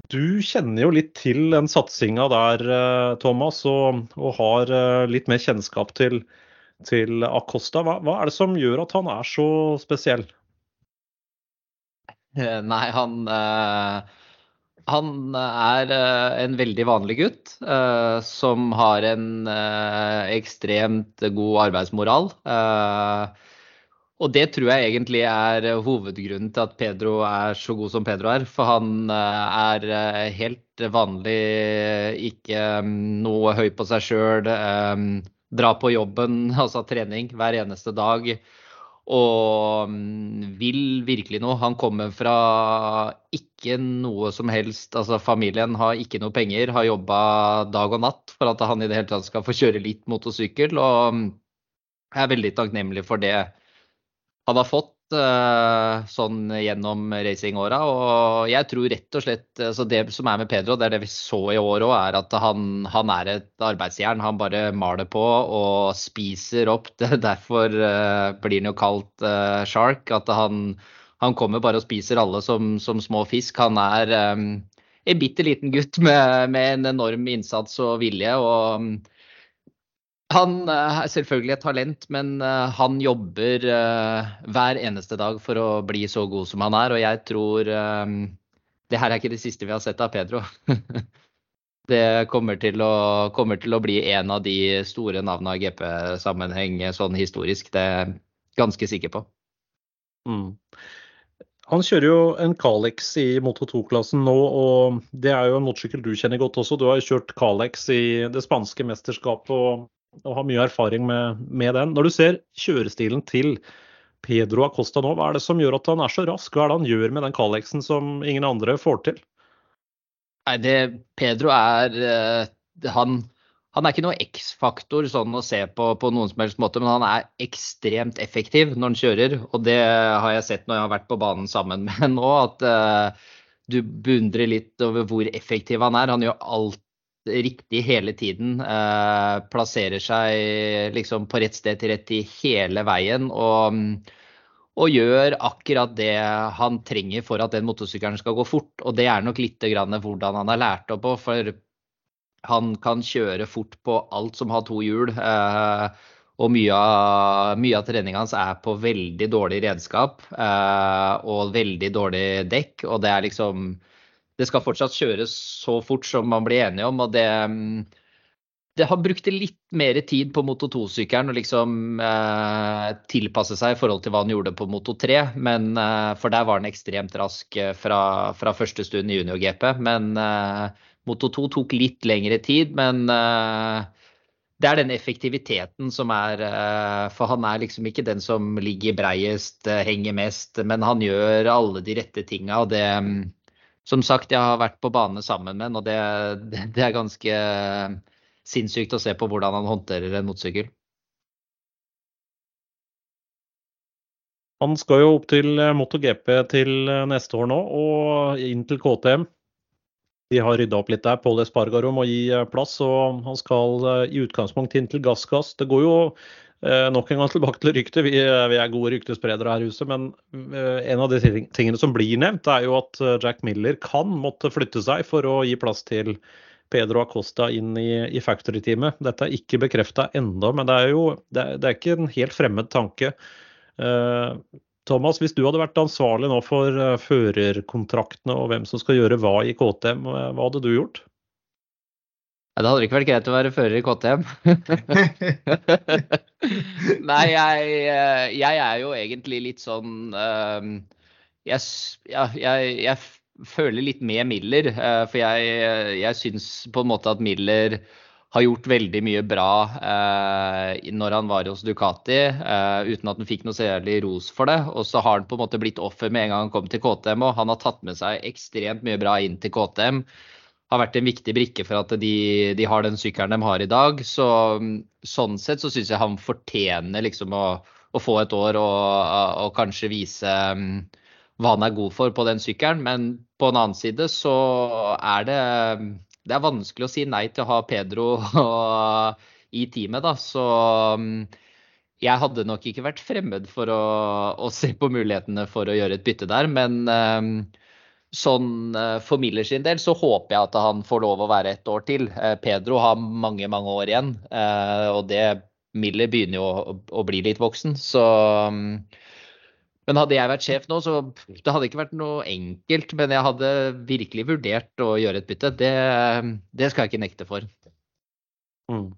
du kjenner jo litt til den satsinga der, eh, Thomas, og, og, har eh, litt mer kjennskap til, til Acosta. Hva, hva, er det som gjør at han er så spesiell? Eh, nei, han han er en veldig vanlig gutt som har en ekstremt god arbeidsmoral. Og det tror jeg egentlig er hovedgrunnen til at Pedro er så god som Pedro er. For han er helt vanlig, ikke mm, noe høy på seg sjøl. Dra på jobben, altså trening, hver eneste dag. Og mm, vil virkelig noe. Han kommer fra ikke noe som helst Altså familien har ikke noe penger, har jobba dag og natt for at han i det hele tatt skal få kjøre litt motorsykkel. Og jeg er veldig takknemlig for det han har fått sånn gjennom racingåra. Og jeg tror rett og slett altså Det som er med Pedro, det er det vi så i år òg, er at han, han, er et arbeidsjern. Han bare maler på og spiser opp. Derfor uh, blir han jo kalt shark. At han, han, kommer bare og spiser alle som, som små fisk. Han er um, en bitte liten gutt med, med, en enorm innsats og vilje. og um, han eh, er selvfølgelig et talent, men eh, han jobber eh, hver eneste dag for å bli så god som han er. Og jeg tror Det her er ikke det siste vi har sett av Pedro. det kommer til, å, kommer til å bli en av de store navnene i GP-sammenheng sånn historisk. Det er jeg ganske sikker på. Mm. Han kjører jo en Calex i Moto 2-klassen nå, og det er jo en motorsykkel du kjenner godt også. Du har jo kjørt Calex i det spanske mesterskapet og og har mye erfaring med, med, den. Når du ser kjørestilen til Pedro Acosta nå, hva er det som gjør at han er så rask? Hva er det han gjør med den Calexen som ingen andre får til? Nei, det, Pedro er eh, han, han er ikke noe X-faktor sånn å se på på noen som helst måte, men han er ekstremt effektiv når han kjører. Og det har jeg sett når jeg har vært på banen sammen med nå, at uh, du beundrer litt over hvor effektiv han er. Han gjør alt riktig hele tiden. Eh, plasserer seg liksom på rett sted til rett tid hele veien. Og, og, gjør akkurat det han trenger for at den motorsykkelen skal gå fort. Og det er nok litt hvordan han er lært opp på. For han kan kjøre fort på alt som har to hjul. Eh, og mye av, mye av treninga hans er på veldig dårlig redskap eh, og veldig dårlig dekk. Og det er liksom det skal fortsatt kjøres så fort som man blir enige om. og det, mm, det har brukt litt mer tid på Moto 2-sykkelen å liksom eh, tilpasse seg i forhold til hva han gjorde på Moto 3. Men, eh, for der var han ekstremt rask eh, fra, fra første stund i junior-GP. Men eh, Moto 2 tok litt lengre tid. Men eh, det er den effektiviteten som er eh, For han er liksom ikke den som ligger breiest, henger mest, men han gjør alle de rette tinga. og det mm, som sagt, jeg har vært på bane sammen med ham, og det, det, er ganske sinnssykt å se på hvordan han håndterer en motorsykkel. Han skal jo opp til eh, MotoGP til eh, neste år nå, og inn til KTM. De har rydda opp litt der. Pål Espargaro må gi eh, plass, og han skal i utgangspunktet inn til Gassgass. Det går jo Eh, nok en gang tilbake til ryktet. Vi, eh, vi, er gode ryktespredere her i huset. Men eh, en av de tingene som blir nevnt, er jo at eh, Jack Miller kan måtte flytte seg for å gi plass til Pedro Acosta inn i, i Factory-teamet. Dette er ikke bekrefta ennå, men det er jo det er, det er, ikke en helt fremmed tanke. Eh, Thomas, hvis du hadde vært ansvarlig nå for førerkontraktene og hvem som skal gjøre hva i KTM, hva hadde du gjort? Det hadde ikke vært greit å være fører i KTM. Nei, jeg, eh, jeg, er jo egentlig litt sånn uh, jeg, jeg, jeg, føler litt med Miller. Uh, for jeg, jeg syns på en måte at Miller har gjort veldig mye bra uh, når han var hos Ducati, uten at han fikk noe særlig ros for det. Og så har han på en måte blitt offer med en gang han kom til KTM, og han har tatt med seg ekstremt mye bra inn til KTM har vært en viktig brikke for at de, de har den sykkelen de har i dag. Så, sånn sett så syns jeg han fortjener liksom å, å, få et år og, og kanskje vise um, hva han er god for på den sykkelen. Men på en annen side så er det, det er vanskelig å si nei til å ha Pedro og, i teamet, da. Så jeg hadde nok ikke vært fremmed for å, å, se på mulighetene for å gjøre et bytte der. Men sånn eh, for Miller sin del så håper jeg at han får lov å være et år til. Eh, Pedro har mange, mange år igjen. Eh, og det Miller begynner jo å, bli litt voksen, så mm, men hadde jeg vært sjef nå, så det hadde ikke vært noe enkelt. Men jeg hadde virkelig vurdert å gjøre et bytte. Det, det skal jeg ikke nekte for. Mm.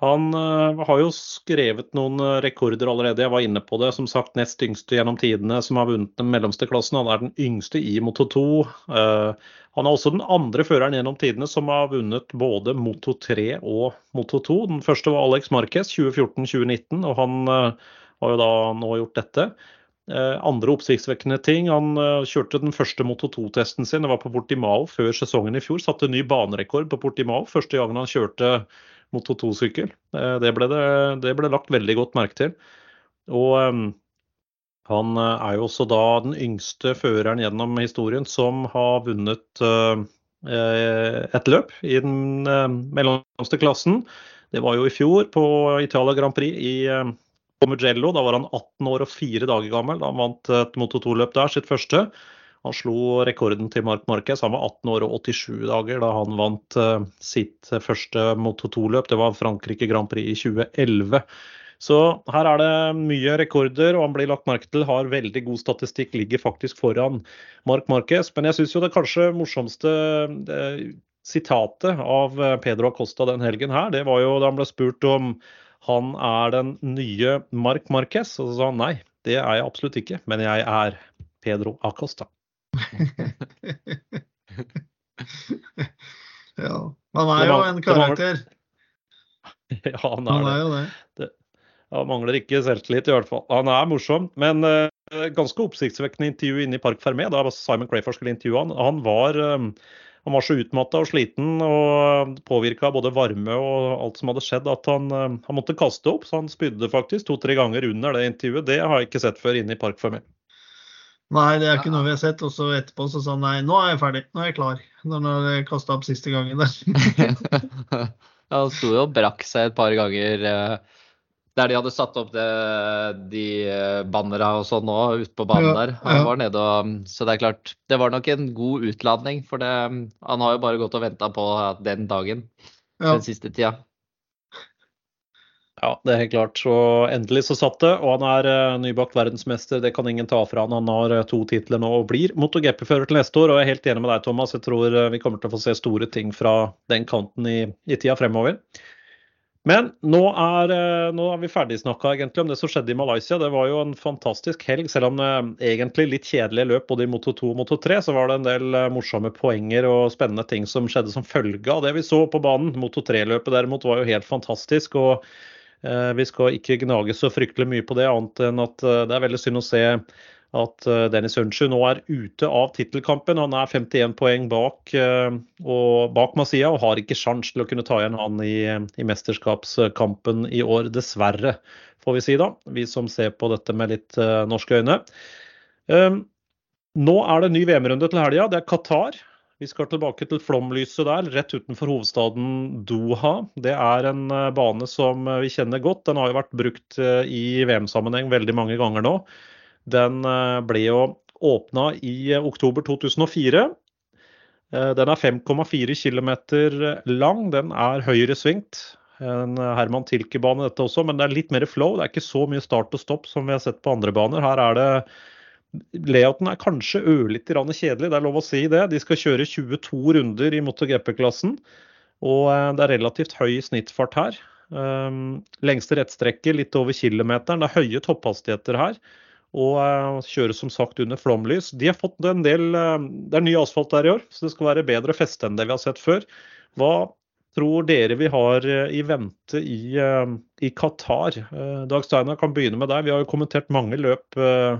Han uh, har jo skrevet noen uh, rekorder allerede. Jeg var inne på det. Som sagt, nest yngste gjennom tidene som har vunnet den mellomste klassen. Han er den yngste i Moto 2. Uh, han er også den andre føreren gjennom tidene som har vunnet både Moto 3 og Moto 2. Den første var Alex Marquez 2014-2019, og han har jo da nå gjort dette. Andre oppsiktsvekkende ting. Han kjørte den første Moto 2-testen sin. Det var på Portimao før sesongen i fjor. Satte ny banerekord på Portimao første gangen han kjørte Moto 2-sykkel. Eh, det, det, ble lagt veldig godt merke til. Og um, han eh, er jo også da den yngste føreren gjennom historien som har vunnet uh, et løp i den mellomste klassen. Det var jo i fjor på Italia Grand Prix i på Mugello. Da var han 18 år og fire dager gammel. Da han vant et Moto 2-løp der, sitt første. Han slo rekorden til Mark Marquez. Han var 18 år og 87 dager da han vant uh, sitt første Moto 2-løp. Det var Frankrike Grand Prix i 2011. Så her er det mye rekorder, og han blir lagt merke til. Har veldig god statistikk, ligger faktisk foran Mark Marquez. Men jeg syns jo det kanskje morsomste eh, sitatet av eh, Pedro Acosta den helgen her, det var jo da han ble spurt om han er den nye Mark Marquez. Og så sa han nei, det er jeg absolutt ikke, men jeg er Pedro Acosta. ja. Han er jo en karakter. Ja, han er, han er jo det. det. Han mangler ikke selvtillit, i hvert fall. Han er morsom, men uh, ganske oppsiktsvekkende intervju inne i Park Fermé. Da Simon Crayford skulle intervjue han. Han var, um, han var så utmatta og sliten og påvirka av både varme og alt som hadde skjedd, at han, uh, han måtte kaste opp. Så han spydde faktisk to-tre ganger under det intervjuet. Det har jeg ikke sett før inne i Park Fermé. Nei, det er ikke noe vi har sett. Og så etterpå så sa han nei, nå er jeg ferdig. Nå er jeg klar. Når han kasta opp siste gangen der. ja, han sto jo og brakk seg et par ganger eh, der de hadde satt opp det, de eh, bannera og sånn òg ute på banen ja, der. Han ja. var nede og Så det er klart, det var nok en god utladning. For det, han har jo bare gått og venta på den dagen ja. den siste tida. Ja, det er helt klart. Så endelig så satt det. Og han er uh, nybakt verdensmester, det kan ingen ta fra han. Han har uh, to titler nå og blir MotoGP-fører til neste år. Og jeg er helt enig med deg, Thomas. Jeg tror uh, vi kommer til å få se store ting fra den kanten i, i tida fremover. Men nå er, nå er vi ferdigsnakka egentlig om det som skjedde i Malaysia. Det var jo en fantastisk helg. Selv om det egentlig litt kjedelige løp både i Moto 2 og Moto 3, så var det en del morsomme poenger og spennende ting som skjedde som følge av det vi så på banen. Moto 3-løpet derimot var jo helt fantastisk. og vi skal ikke gnage så fryktelig mye på det, annet enn at eh, det er veldig synd å se at eh, Dennis Hunchu nå er ute av tittelkampen. Han er 51 poeng bak, og bak Masia og har ikke sjans til å kunne ta igjen han i, i, mesterskapskampen i år, dessverre, får vi si da. Vi som ser på dette med litt norske øyne. Nå er det ny VM-runde til helga. Det er Qatar. Vi skal tilbake til flomlyset der, rett utenfor hovedstaden Doha. Det er en eh, bane som eh, vi kjenner godt. Den har jo vært brukt eh, i VM-sammenheng veldig mange ganger nå. Den ble jo åpna i oktober 2004. Den er 5,4 km lang. Den er høyresvingt. En Herman Tilke-bane dette også, men det er litt mer flow. Det er ikke så mye start og stopp som vi har sett på andre baner. Her er det Layouten er kanskje ørlite grann kjedelig, det er lov å si det. De skal kjøre 22 runder i MotoGP-klassen, og eh, det er relativt høy snittfart her. Um, lengste rettstrekke litt over kilometeren. Det er høye topphastigheter her. Og kjører kjøres som sagt under flomlys. De har fått en del uh, Det er ny asfalt der i år, så det skal være bedre feste enn det vi har sett før. Hva tror dere vi har i vente i, i Qatar? Dag Steiner kan begynne med deg. Vi har jo kommentert mange løp Eh,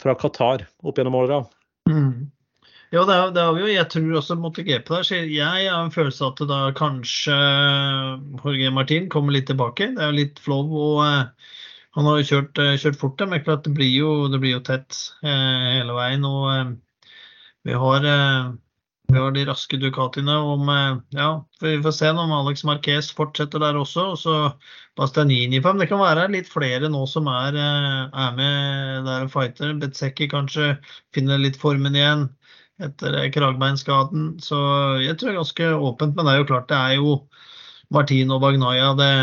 fra Qatar opp gjennom åra. Mm. Ja, det har, det har vi jo. Jeg tror også MotoGP der. Så jeg har en følelse at da kanskje Jorge Martin kommer litt tilbake. Det er jo litt flow. og uh, Han har jo kjørt, uh, kjørt fort, men klart det blir jo, det blir jo tett uh, hele veien. og vi har vi har de raske Ducatiene om eh, Ja, vi får se om Alex Marquez fortsetter der også. Og så Bastianini på Det kan være litt flere nå som er, eh, er med der og fighter. Betsecki kanskje finner litt formen igjen etter eh, kragbeinskaden. Så jeg tror det er ganske åpent. Men det er jo klart, det er jo Martin og Bagnaya det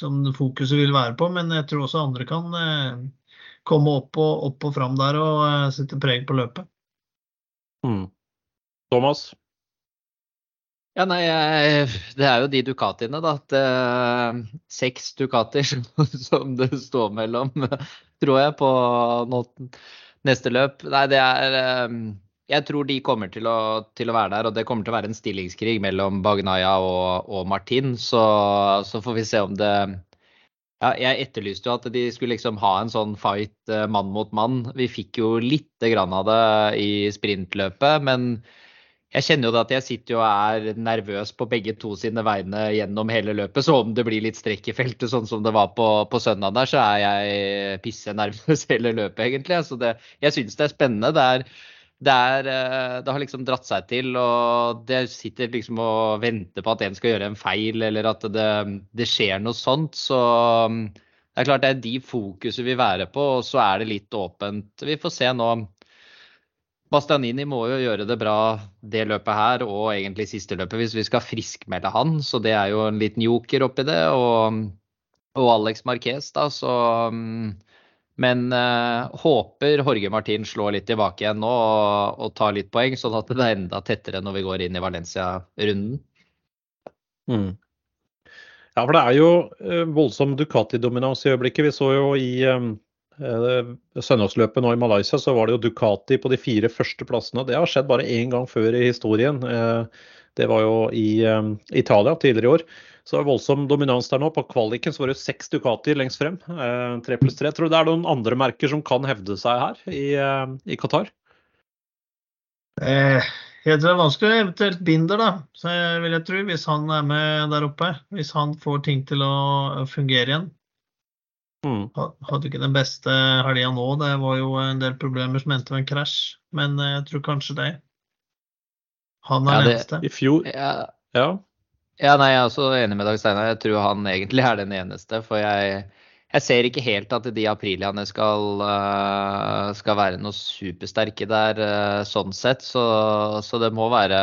som fokuset vil være på. Men jeg tror også andre kan komme opp og, opp og fram der og sette preg på løpet. Mm. Thomas? Ja, nei, Det er jo de Ducatiene, da. Det, seks Ducatier som det står mellom, tror jeg, på neste løp. Nei, det er eh, Jeg tror de kommer til å, til å, være der, og det kommer til å være en stillingskrig mellom Bagnaya og, og Martin. Så, så, får vi se om det ja, jeg etterlyste jo at de skulle liksom ha en sånn fight eh, mann mot mann. Vi fikk jo lite grann av det i sprintløpet, men jeg kjenner jo at jeg sitter og er nervøs på begge to sine vegne gjennom hele løpet. Så om det blir litt strekk i feltet, sånn som det var på, på søndag der, så er jeg pisse nervøs hele løpet, egentlig. Så det, jeg syns det er spennende. Det er det, er, eh, det, har liksom dratt seg til, og det sitter liksom og venter på at en skal gjøre en feil, eller at det, det skjer noe sånt. Så mm, det er klart det er de fokuset vil være på, og så er det litt åpent. Vi får se nå. Bastianini må jo gjøre det bra det løpet her, og egentlig siste løpet, hvis vi skal friskmelde han. Så det er jo en liten joker oppi det. Og, og Alex Marquez, da, så um, men uh, håper Jorge Martin slår litt tilbake igjen nå og, og, tar litt poeng, sånn at det er enda tettere når vi går inn i Valencia-runden. Mm. Ja, for det er jo uh, voldsom Ducati-dominans i øyeblikket. Vi så jo i um, søndagsløpet nå i Malaysia, så var det jo Ducati på de fire første plassene. Det har skjedd bare én gang før i historien. Det var jo i um, Italia tidligere i år. Så det er voldsom dominans der nå. På kvaliken så var det seks Ducatier lengst frem. Eh, tre pluss tre. Tror du det er noen andre merker som kan hevde seg her i, eh, i Qatar? Eh, jeg tror det er vanskelig eventuelt Binder, da. Så jeg vil jeg tro, hvis han er med der oppe. Hvis han får ting til å fungere igjen. Mm. Hadde ikke den beste helga nå. Det var jo en del problemer som endte med en krasj. Men eh, jeg tror kanskje det. Han er ja, det, eneste. I fjor ja. ja. Ja, nei, Jeg er også enig med Dag Steinar. Jeg tror han egentlig er den eneste. For jeg, jeg ser ikke helt at de apriliaene skal, uh, skal være noe supersterke der uh, sånn sett. Så, så, det må være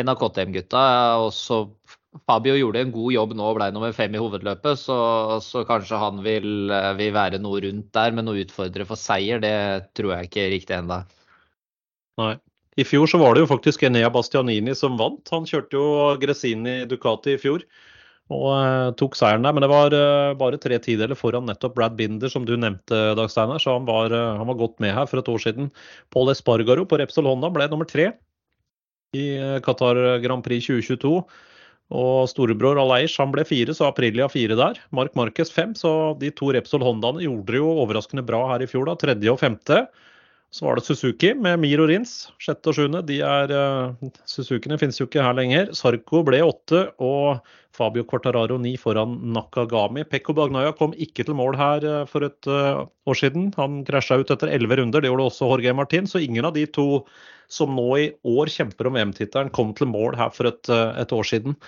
en av KTM-gutta. Også Fabio gjorde en god jobb nå og ble nummer fem i hovedløpet, så, så kanskje han vil, uh, vil, være noe rundt der. Men noe utfordre for seier, det tror jeg ikke riktig ennå. Nei. I fjor så var det jo faktisk Enea Bastianini som vant. Han kjørte jo Gresini Ducati i fjor og uh, tok seieren der. Men det var uh, bare tre tideler foran nettopp Brad Binder, som du nevnte, Dag Steinar. Så han var, uh, han var, godt med her for et år siden. Paul Espargaro på Repsol Honda ble nummer tre i Qatar Grand Prix 2022. Og storebror Aleish han ble fire, så Aprilia fire der. Mark Marquez fem. Så de to Repsol Hondaene gjorde det jo overraskende bra her i fjor, da. Tredje og femte. Så var det Suzuki med Mir og Rins, sjette og sjuende. De er, uh, Suzukiene finnes jo ikke her lenger. Sarko ble åtte, og Fabio Quartararo ni foran Nakagami. Pekko Bagnaya kom ikke til mål her uh, for et uh, år siden. Han krasja ut etter elleve runder, det gjorde også Jorge Martin. Så ingen av de to som nå i år kjemper om VM-tittelen, kom til mål her for et, et år siden.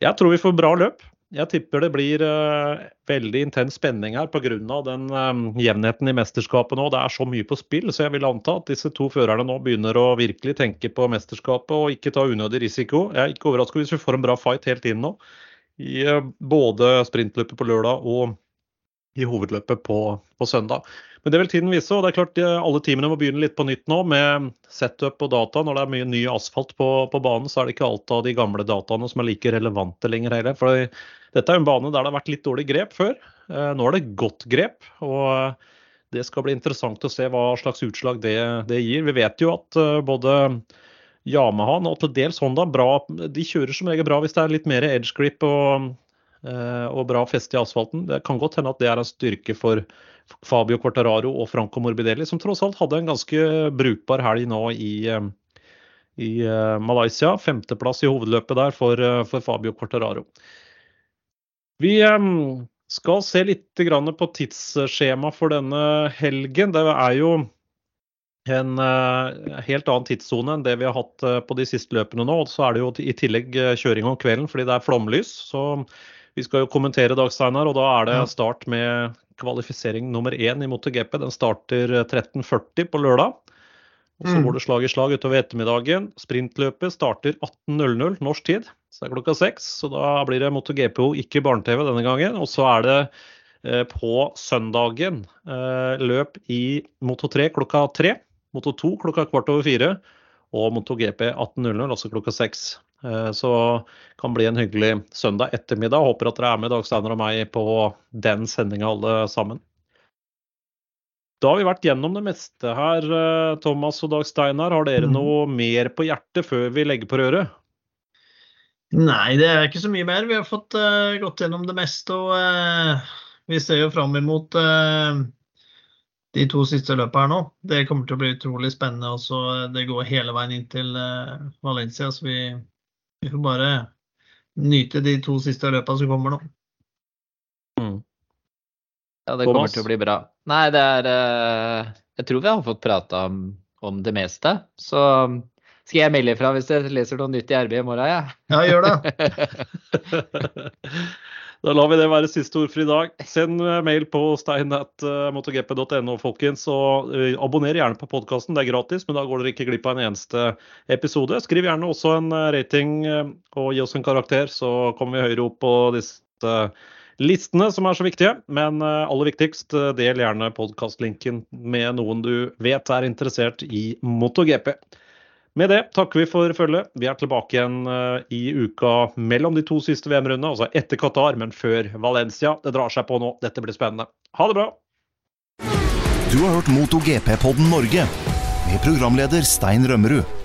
Jeg tror vi får bra løp. Jeg tipper det blir uh, veldig intens spenning her pga. den um, jevnheten i mesterskapet nå. Det er så mye på spill, så jeg vil anta at disse to førerne nå begynner å virkelig tenke på mesterskapet og ikke ta unødig risiko. Jeg er ikke overrasket hvis vi får en bra fight helt inn nå. I uh, både sprintløpet på lørdag og i hovedløpet på, på søndag. Men det vil tiden vise. og det er klart Alle teamene må begynne litt på nytt nå med setup og data. Når det er mye ny asfalt på, på banen, så er det ikke alt av de gamle dataene som er like relevante lenger heller. For dette er en bane der det har vært litt dårlig grep før. Eh, nå er det godt grep. og Det skal bli interessant å se hva slags utslag det, det gir. Vi vet jo at eh, både Yamaha og til dels Honda bra, de kjører som regel bra hvis det er litt mer edge grip og, eh, og bra feste i asfalten. Det kan godt hende at det er en styrke for Fabio Quartararo og Franco Morbidelli, som tross alt hadde en ganske brukbar helg nå i, eh, i eh, Malaysia. Femteplass i hovedløpet der for, eh, for Fabio Cortararo. Vi skal se litt på tidsskjema for denne helgen. Det er jo en helt annen tidssone enn det vi har hatt på de siste løpene nå. Og så er det jo i tillegg kjøring om kvelden fordi det er flomlys. Så vi skal jo kommentere Dag Steinar, og da er det start med kvalifisering nummer én i MotoGP. Den starter 13.40 på lørdag. Og Så mm. går det slag i slag utover ettermiddagen. Sprintløpet starter 18.00 norsk tid, så det er klokka seks. Så da blir det MotoGPO, ikke barne-TV denne gangen. Og så er det eh, på søndagen eh, løp i Moto3 klokka tre. Moto2 klokka kvart over fire. Og MotoGP 18.00, altså klokka seks. Så kan bli en hyggelig søndag ettermiddag. Håper at dere er med Dag Steinar og meg på den sendinga alle sammen. Da har vi vært gjennom det meste her, Thomas og Dag Steinar. Har dere noe mer på hjertet før vi legger på røret? Nei, det er ikke så mye mer. Vi har fått uh, gått gjennom det meste. Og uh, vi ser jo fram imot uh, de to siste løpene her nå. Det kommer til å bli utrolig spennende. Også. det går hele veien inn til Valencia. Så vi, vi, får bare nyte de to siste løpene som kommer nå. Ja, det kommer til å bli bra. Nei, det er Jeg tror vi har fått prata om, om det meste. Så skal jeg melde ifra hvis jeg leser noe nytt i RB i morgen? Ja, ja gjør det. da lar vi det være siste ord for i dag. Send eh, mail på steinatmotogp.no, folkens. Og abonner gjerne på podkasten, det er gratis, men da går dere ikke glipp av en eneste episode. Skriv gjerne også en rating og gi oss en karakter, så kommer vi høyere opp på disse listene som er så viktige. Men aller viktigst, del gjerne podkastlinken med noen du vet er interessert i MotoGP. Med det takker vi for følget. Vi er tilbake igjen uh, i uka mellom de to siste VM-rundene, altså etter Qatar, men før Valencia. Det drar seg på nå. Dette blir spennende. Ha det bra! Du har hørt MotoGP-podden Norge med programleder Stein Rømmerud.